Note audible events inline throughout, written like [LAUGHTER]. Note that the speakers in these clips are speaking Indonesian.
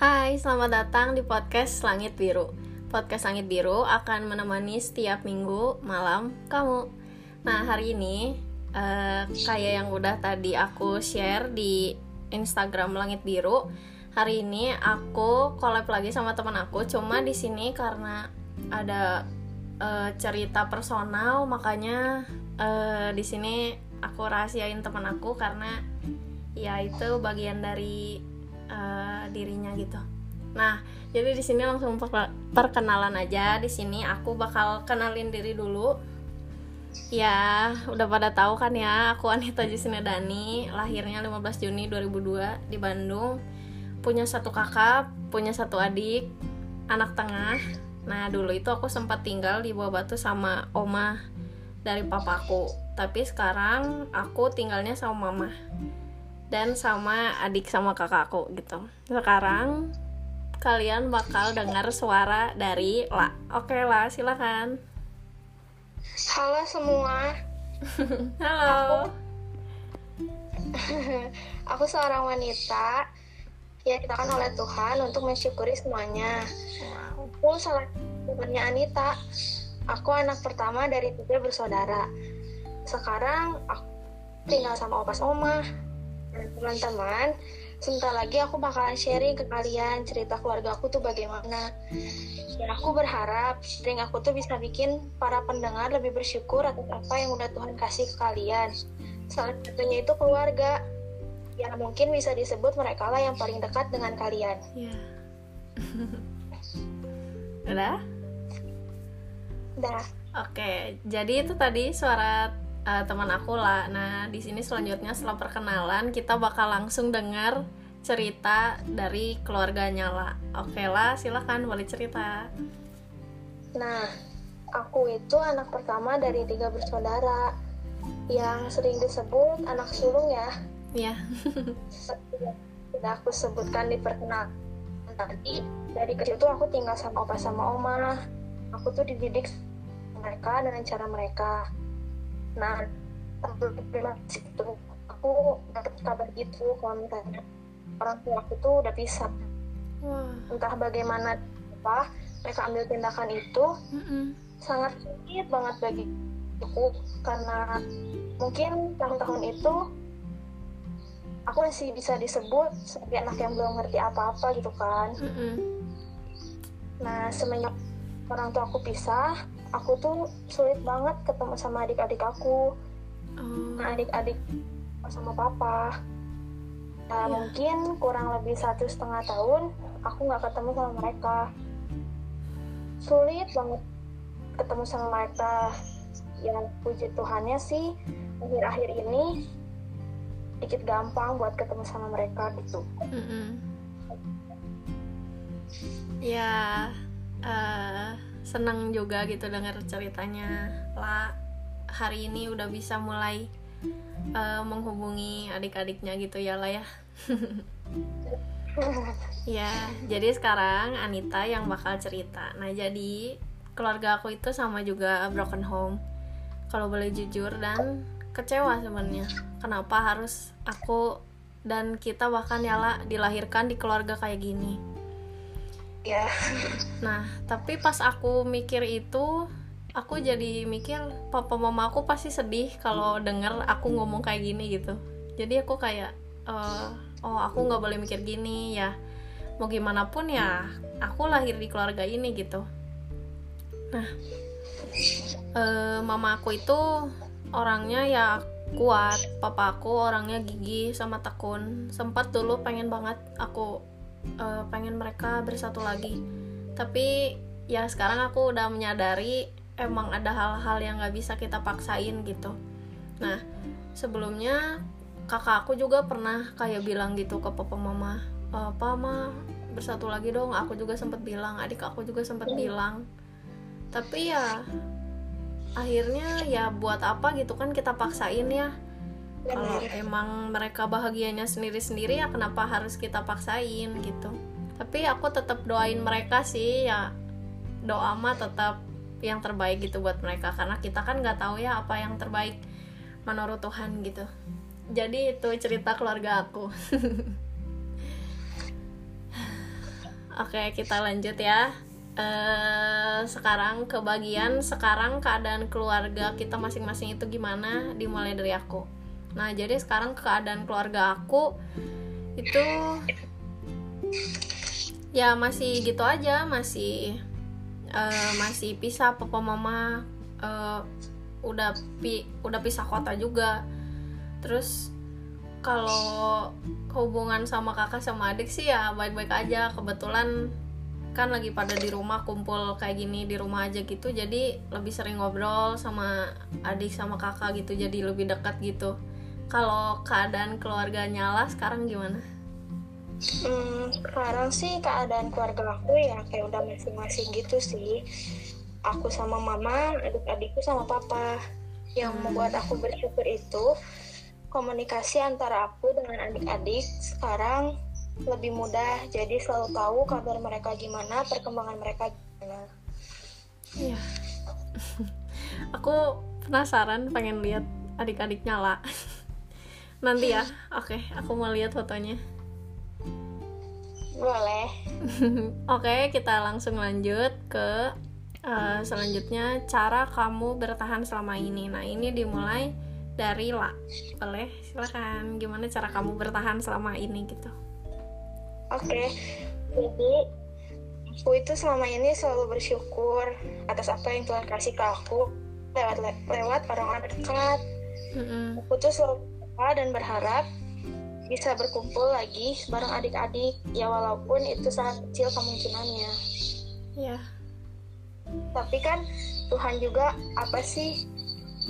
Hai, selamat datang di podcast Langit Biru. Podcast Langit Biru akan menemani setiap minggu malam kamu. Nah, hari ini uh, kayak yang udah tadi aku share di Instagram Langit Biru, hari ini aku collab lagi sama teman aku. Cuma di sini karena ada uh, cerita personal, makanya uh, di sini aku rahasiain teman aku karena ya itu bagian dari uh, dirinya gitu. Nah, jadi di sini langsung perkenalan aja. Di sini aku bakal kenalin diri dulu. Ya, udah pada tahu kan ya, aku Anita Dani, lahirnya 15 Juni 2002 di Bandung. Punya satu kakak, punya satu adik, anak tengah. Nah, dulu itu aku sempat tinggal di Bawah Batu sama oma dari papaku. Tapi sekarang aku tinggalnya sama mama dan sama adik sama kakakku gitu. Sekarang kalian bakal dengar suara dari La. Oke La, silakan. Halo semua. [LAUGHS] Halo. Aku, [LAUGHS] aku seorang wanita yang diciptakan oleh Tuhan untuk mensyukuri semuanya. Aku salah satunya Anita. Aku anak pertama dari tiga bersaudara. Sekarang aku tinggal sama opas oma teman-teman sebentar lagi aku bakalan sharing ke kalian cerita keluarga aku tuh bagaimana. Dan aku berharap sharing aku tuh bisa bikin para pendengar lebih bersyukur atas apa yang udah Tuhan kasih ke kalian. Salah satunya itu keluarga. Yang mungkin bisa disebut mereka lah yang paling dekat dengan kalian. Yeah. [LAUGHS] udah? Udah. Oke jadi itu tadi suara uh, teman aku lah. Nah, di sini selanjutnya setelah perkenalan kita bakal langsung dengar cerita dari keluarganya lah. Oke lah, silahkan boleh cerita. Nah, aku itu anak pertama dari tiga bersaudara yang sering disebut anak sulung ya. Iya. Sudah aku sebutkan di perkenalan tadi. Dari kecil tuh aku tinggal sama opa sama oma. Aku tuh dididik mereka dengan cara mereka nah itu aku dapat kabar gitu kalau misalnya orang tua aku tuh udah pisah wow. entah bagaimana apa mereka ambil tindakan itu mm -mm. sangat sulit banget bagi aku karena mungkin tahun-tahun itu aku masih bisa disebut sebagai anak yang belum ngerti apa-apa gitu kan mm -mm. nah semenjak orang tua aku pisah aku tuh sulit banget ketemu sama adik-adik aku oh. adik-adik sama papa nah, yeah. mungkin kurang lebih satu setengah tahun aku nggak ketemu sama mereka sulit banget ketemu sama mereka yang puji Tuhannya sih akhir-akhir ini sedikit gampang buat ketemu sama mereka gitu mm -hmm. ya uh, senang juga gitu dengar ceritanya. Lah hari ini udah bisa mulai uh, menghubungi adik-adiknya gitu ya lah ya. [LAUGHS] Ya jadi sekarang Anita yang bakal cerita. Nah jadi keluarga aku itu sama juga broken home. Kalau boleh jujur dan kecewa sebenarnya. Kenapa harus aku dan kita bahkan nyala dilahirkan di keluarga kayak gini ya. Nah tapi pas aku mikir itu aku jadi mikir papa mama aku pasti sedih kalau denger aku ngomong kayak gini gitu. Jadi aku kayak uh, oh aku nggak boleh mikir gini ya. Mau gimana pun ya aku lahir di keluarga ini gitu. Nah uh, mama aku itu orangnya ya kuat papa aku orangnya gigih sama tekun. Sempat dulu pengen banget aku uh, pengen mereka bersatu lagi. Tapi ya sekarang aku udah menyadari emang ada hal-hal yang nggak bisa kita paksain gitu. Nah sebelumnya kakak aku juga pernah kayak bilang gitu ke papa mama apa mah bersatu lagi dong. Aku juga sempat bilang adik aku juga sempat bilang. Tapi ya akhirnya ya buat apa gitu kan kita paksain ya kalau emang mereka bahagianya sendiri-sendiri ya kenapa harus kita paksain gitu tapi aku tetap doain mereka sih ya doa mah tetap yang terbaik gitu buat mereka karena kita kan nggak tahu ya apa yang terbaik menurut Tuhan gitu jadi itu cerita keluarga aku [LAUGHS] Oke, kita lanjut ya. Eh, sekarang ke bagian sekarang keadaan keluarga kita masing-masing itu gimana? Dimulai dari aku. Nah, jadi sekarang keadaan keluarga aku itu ya masih gitu aja, masih eh, masih pisah papa mama eh, udah pi udah pisah kota juga. Terus kalau hubungan sama kakak sama adik sih ya baik-baik aja. Kebetulan kan lagi pada di rumah kumpul kayak gini di rumah aja gitu jadi lebih sering ngobrol sama adik sama kakak gitu jadi lebih dekat gitu kalau keadaan keluarga nyala sekarang gimana Hmm, sekarang sih keadaan keluarga aku ya kayak udah masing-masing gitu sih. Aku sama mama, adik-adikku sama papa. Yang membuat aku bersyukur itu komunikasi antara aku dengan adik-adik sekarang lebih mudah. Jadi selalu tahu kabar mereka gimana, perkembangan mereka gimana. iya [LAUGHS] aku penasaran pengen lihat adik-adik nyala [LAUGHS] nanti ya oke aku mau lihat fotonya Boleh. [LAUGHS] Oke, kita langsung lanjut ke eh, selanjutnya cara kamu bertahan selama ini. Nah, ini dimulai dari La. Boleh? Silakan. Gimana cara kamu bertahan selama ini gitu? Oke, jadi aku itu selama ini selalu bersyukur atas apa yang Tuhan kasih ke aku lewat lewat orang-orang dekat. Mm-mm. Aku tuh selalu berdoa dan berharap bisa berkumpul lagi bareng adik-adik ya walaupun itu sangat kecil kemungkinannya. Ya. Tapi kan Tuhan juga apa sih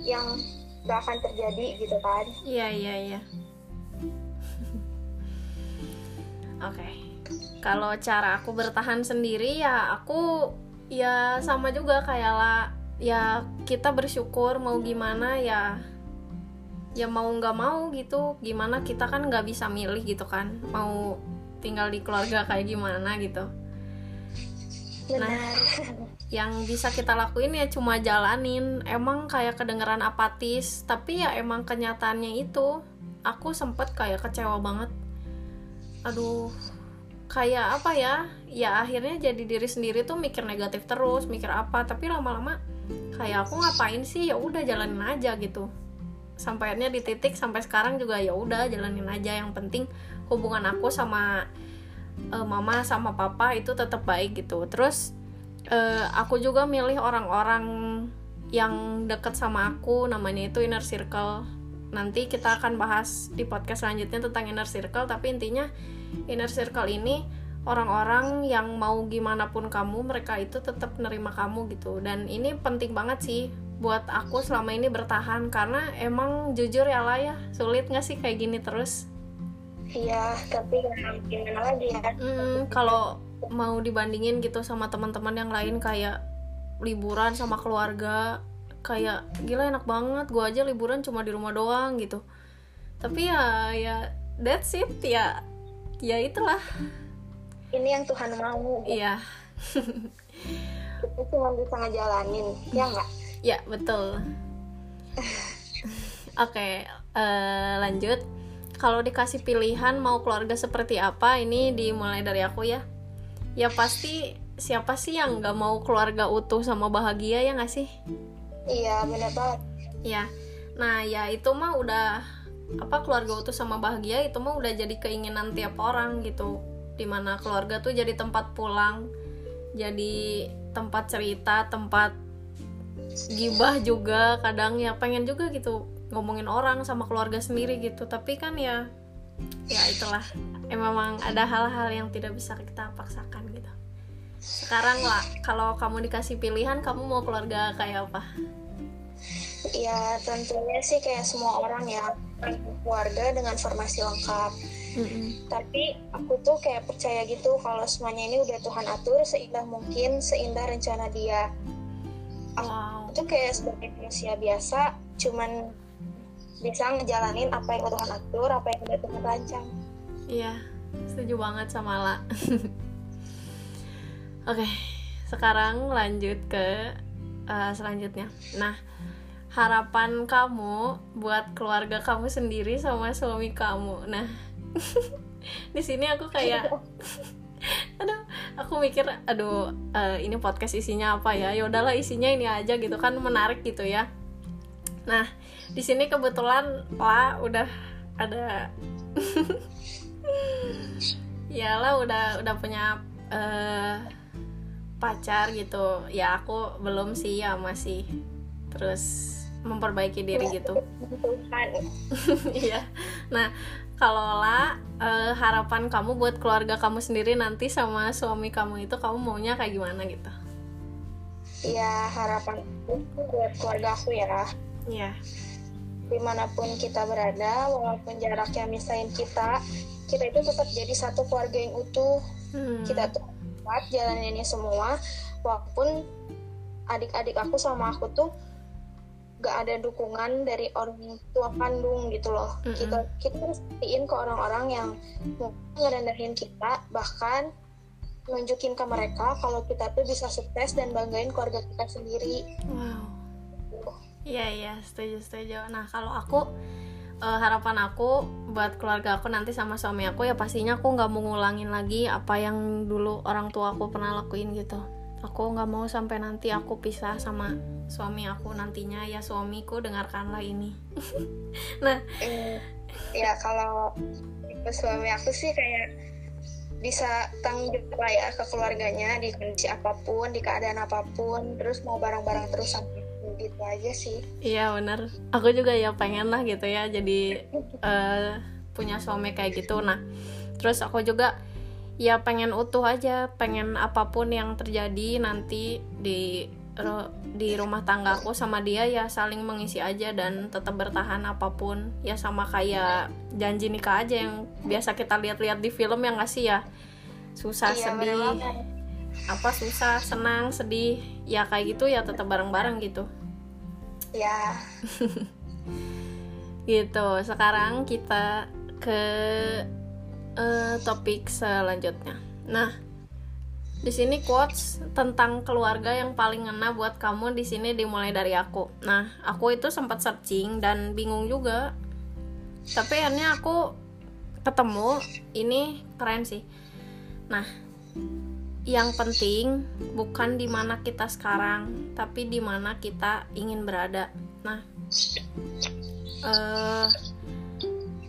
yang gak akan terjadi gitu kan? Iya, iya, iya. [LAUGHS] Oke. Kalau cara aku bertahan sendiri ya aku ya sama juga kayak lah ya kita bersyukur mau gimana ya ya mau nggak mau gitu gimana kita kan nggak bisa milih gitu kan. Mau tinggal di keluarga kayak gimana gitu. Benar. yang bisa kita lakuin ya cuma jalanin. Emang kayak kedengeran apatis tapi ya emang kenyataannya itu. Aku sempet kayak kecewa banget. Aduh kayak apa ya? Ya akhirnya jadi diri sendiri tuh mikir negatif terus mikir apa. Tapi lama-lama kayak aku ngapain sih? Ya udah jalanin aja gitu sampainya di titik sampai sekarang juga ya udah jalanin aja. Yang penting hubungan aku sama eh, mama sama papa itu tetap baik gitu. Terus eh, aku juga milih orang-orang yang deket sama aku namanya itu inner circle. Nanti kita akan bahas di podcast selanjutnya tentang inner circle tapi intinya inner circle ini orang-orang yang mau gimana pun kamu mereka itu tetap nerima kamu gitu. Dan ini penting banget sih buat aku selama ini bertahan karena emang jujur ya lah ya sulit nggak sih kayak gini terus Iya, tapi ya gimana lagi ya? Hmm, kalau mau dibandingin gitu sama teman-teman yang lain kayak liburan sama keluarga kayak gila enak banget gua aja liburan cuma di rumah doang gitu tapi ya ya that's it ya ya itulah Ini yang Tuhan mau. iya Kita cuma bisa ngejalanin, ya nggak? Ya betul. Oke eh, lanjut. Kalau dikasih pilihan mau keluarga seperti apa ini dimulai dari aku ya. Ya pasti siapa sih yang nggak mau keluarga utuh sama bahagia ya nggak sih? Iya, benar banget. ya. Nah ya itu mah udah apa keluarga utuh sama bahagia itu mah udah jadi keinginan tiap orang gitu. Di mana keluarga tuh jadi tempat pulang jadi tempat cerita tempat gibah juga kadang ya pengen juga gitu ngomongin orang sama keluarga sendiri gitu tapi kan ya ya itulah eh, memang ada hal-hal yang tidak bisa kita paksakan gitu sekarang lah kalau kamu dikasih pilihan kamu mau keluarga kayak apa Ya, tentunya sih kayak semua orang ya, keluarga dengan formasi lengkap. Mm-mm. Tapi aku tuh kayak percaya gitu kalau semuanya ini udah Tuhan atur seindah mungkin, seindah rencana dia. Wow tuh kayak sebagai manusia biasa, cuman bisa ngejalanin apa yang udah Tuhan atur, apa yang udah Tuhan rancang. Iya, setuju banget sama La. [LAUGHS] Oke, sekarang lanjut ke eh, selanjutnya. Nah, harapan kamu buat keluarga kamu sendiri sama suami kamu. Nah, [LAUGHS] di sini aku kayak, [LAUGHS] aduh, aku mikir aduh uh, ini podcast isinya apa ya? Ya udahlah isinya ini aja gitu kan menarik gitu ya. Nah di sini kebetulan lah udah ada [LAUGHS] ya lah udah udah punya uh, pacar gitu. Ya aku belum sih ya masih. Terus memperbaiki diri gitu. [LAUGHS] Iya. Nah kalau lah uh, harapan kamu buat keluarga kamu sendiri nanti sama suami kamu itu kamu maunya kayak gimana gitu? Iya harapan buat keluarga aku ya. Iya. Di mana pun kita berada walaupun jaraknya misain kita kita itu tetap jadi satu keluarga yang utuh. Hmm. kita tuh kuat jalan ini semua walaupun adik-adik aku sama aku tuh gak ada dukungan dari orang tua kandung gitu loh. Mm -hmm. kita kita harus buktiin ke orang-orang yang ngerendahin kita bahkan nunjukin ke mereka kalau kita tuh bisa sukses dan banggain keluarga kita sendiri. Wow. Iya iya setuju setuju. Nah kalau aku uh, harapan aku buat keluarga aku nanti sama suami aku ya pastinya aku nggak mau ngulangin lagi apa yang dulu orang tua aku pernah lakuin gitu. Aku nggak mau sampai nanti aku pisah sama suami aku nantinya ya suamiku dengarkanlah ini. [LAUGHS] Nah eh, ya kalau suami aku sih kayak bisa tanggung jawab ya ke keluarganya di kondisi apa pun di keadaan apa pun terus mau bareng-bareng terus sampai gitu aja sih. Iya benar. Aku juga ya pengen lah gitu ya jadi uh, punya suami kayak gitu. Nah terus aku juga ya pengen utuh aja pengen apa pun yang terjadi nanti di di rumah tanggaku sama dia ya saling mengisi aja dan tetap bertahan apa pun. Ya sama kayak janji nikah aja yang biasa kita lihat-lihat di film yang nggak sih ya? Susah iya, sedih. apa susah senang sedih. Ya kayak gitu ya tetap bareng-bareng gitu. Ya [LAUGHS] gitu. Sekarang kita ke uh, topik selanjutnya. Nah, di sini quotes tentang keluarga yang paling ngena buat kamu di sini dimulai dari aku. Nah, aku itu sempat searching dan bingung juga. Tapi akhirnya aku ketemu ini keren sih. Nah, yang penting bukan di mana kita sekarang, tapi di mana kita ingin berada. Nah, uh,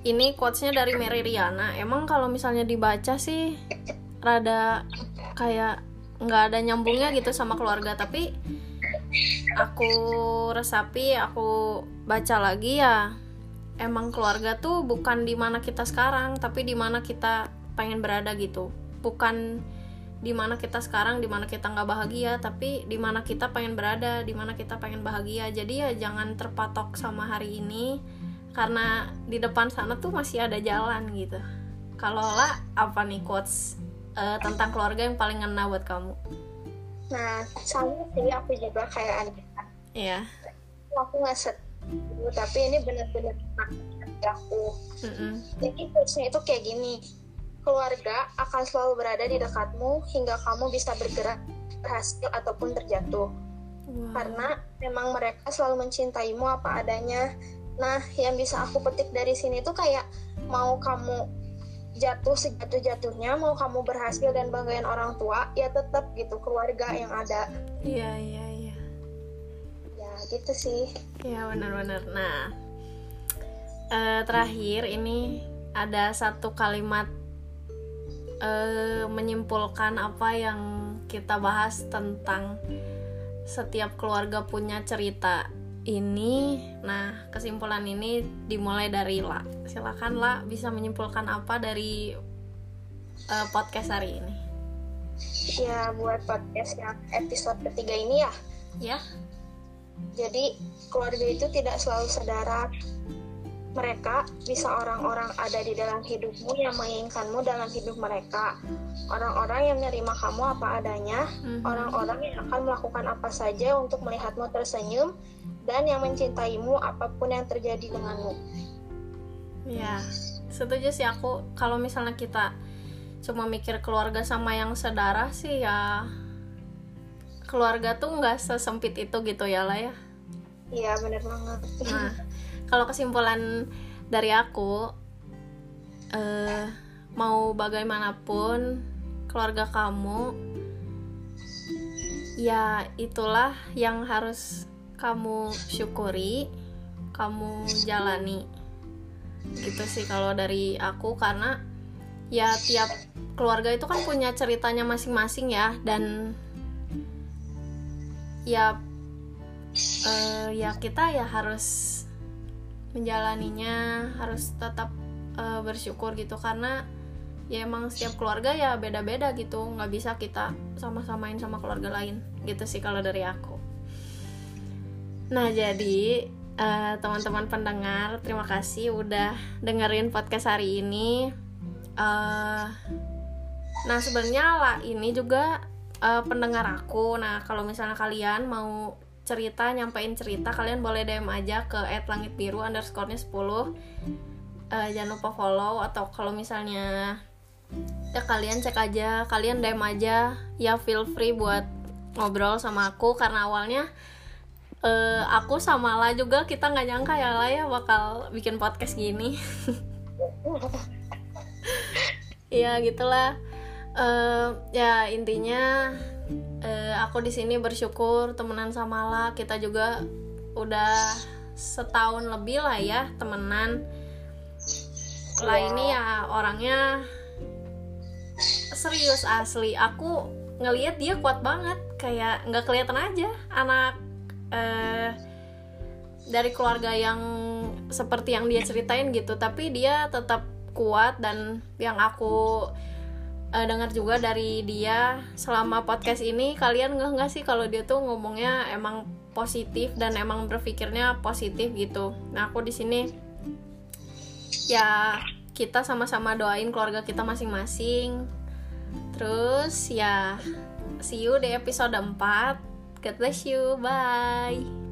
ini quotesnya dari Mary Riana emang kalau misalnya dibaca sih rada kayak nggak ada nyambungnya gitu sama keluarga. Tapi aku resapi aku baca lagi ya emang keluarga tuh bukan di mana kita sekarang tapi di mana kita pengen berada gitu. Bukan di mana kita sekarang di mana kita nggak bahagia tapi di mana kita pengen berada di mana kita pengen bahagia. Jadi ya jangan terpatok sama hari ini karena di depan sana tuh masih ada jalan gitu. Kalau lah apa nih quotes uh, tentang keluarga yang paling ngena buat kamu? Nah sama sih aku juga kayak Anda iya. Aku nggak set tapi ini benar-benar aku. Mm -hmm. jadi quotesnya itu kayak gini keluarga akan selalu berada di dekatmu hingga kamu bisa bergerak berhasil ataupun terjatuh. Wow. karena memang mereka selalu mencintaimu apa adanya. Nah, yang bisa aku petik dari sini tuh kayak mau kamu jatuh sejatuh-jatuhnya, mau kamu berhasil dan banggain orang tua, ya tetap gitu keluarga yang ada. Iya, iya, iya. Ya, gitu sih. Iya, benar-benar. Nah, uh, terakhir ini ada satu kalimat uh, menyimpulkan apa yang kita bahas tentang setiap keluarga punya cerita ini nah kesimpulan ini dimulai dari La. Silakan La bisa menyimpulkan apa dari uh, podcast hari ini. Ya buat podcast yang episode ketiga ini ya. Ya. Jadi keluarga itu tidak selalu saudara mereka bisa orang-orang ada di dalam hidupmu yang menginginkanmu dalam hidup mereka orang-orang yang menerima kamu apa adanya mm-hmm. orang-orang yang akan melakukan apa saja untuk melihatmu tersenyum dan yang mencintaimu apa pun yang terjadi denganmu. Ya, setuju sih aku. Kalau misalnya kita cuma mikir keluarga sama yang saudara sih ya keluarga tuh nggak sesempit itu gitu ya lah ya. Iya benar banget. Nah, kalau kesimpulan dari aku, uh, mau bagaimanapun keluarga kamu ya itulah yang harus kamu syukuri kamu jalani. Gitu sih kalau dari aku karena ya tiap keluarga itu kan punya ceritanya masing-masing ya dan ya uh, ya kita ya harus menjalaninya harus tetap uh, bersyukur gitu. Karena ya emang setiap keluarga ya beda-beda gitu. Nggak bisa kita sama-samain sama keluarga lain. Gitu sih kalau dari aku. Nah jadi uh, teman-teman pendengar terima kasih udah dengerin podcast hari ini. Uh, nah sebenarnya lah ini juga uh, pendengar aku. Nah kalau misalnya kalian mau cerita nyampein cerita kalian boleh DM aja ke @langitbiru underscore-nya 10 uh, jangan lupa follow atau kalau misalnya ya kalian cek aja kalian DM aja. Ya feel free buat ngobrol sama aku karena awalnya uh, aku sama lah juga kita nggak nyangka ya lah ya bakal bikin podcast gini. [LAUGHS] Ya gitulah. Uh, ya intinya uh, aku di sini bersyukur temenan sama La. Kita juga udah setahun lebih lah ya temenan. Lah ini ya orangnya serius asli. Aku ngelihat dia kuat banget kayak nggak kelihatan aja anak uh, dari keluarga yang seperti yang dia ceritain gitu. Tapi dia tetap kuat dan yang aku uh, dengar juga dari dia selama podcast ini kalian nggak nggak sih kalau dia tuh ngomongnya emang positif dan emang berpikirnya positif gitu. Nah aku di sini ya kita sama-sama doain keluarga kita masing-masing. Terus ya see you di episode 4. God bless you. Bye.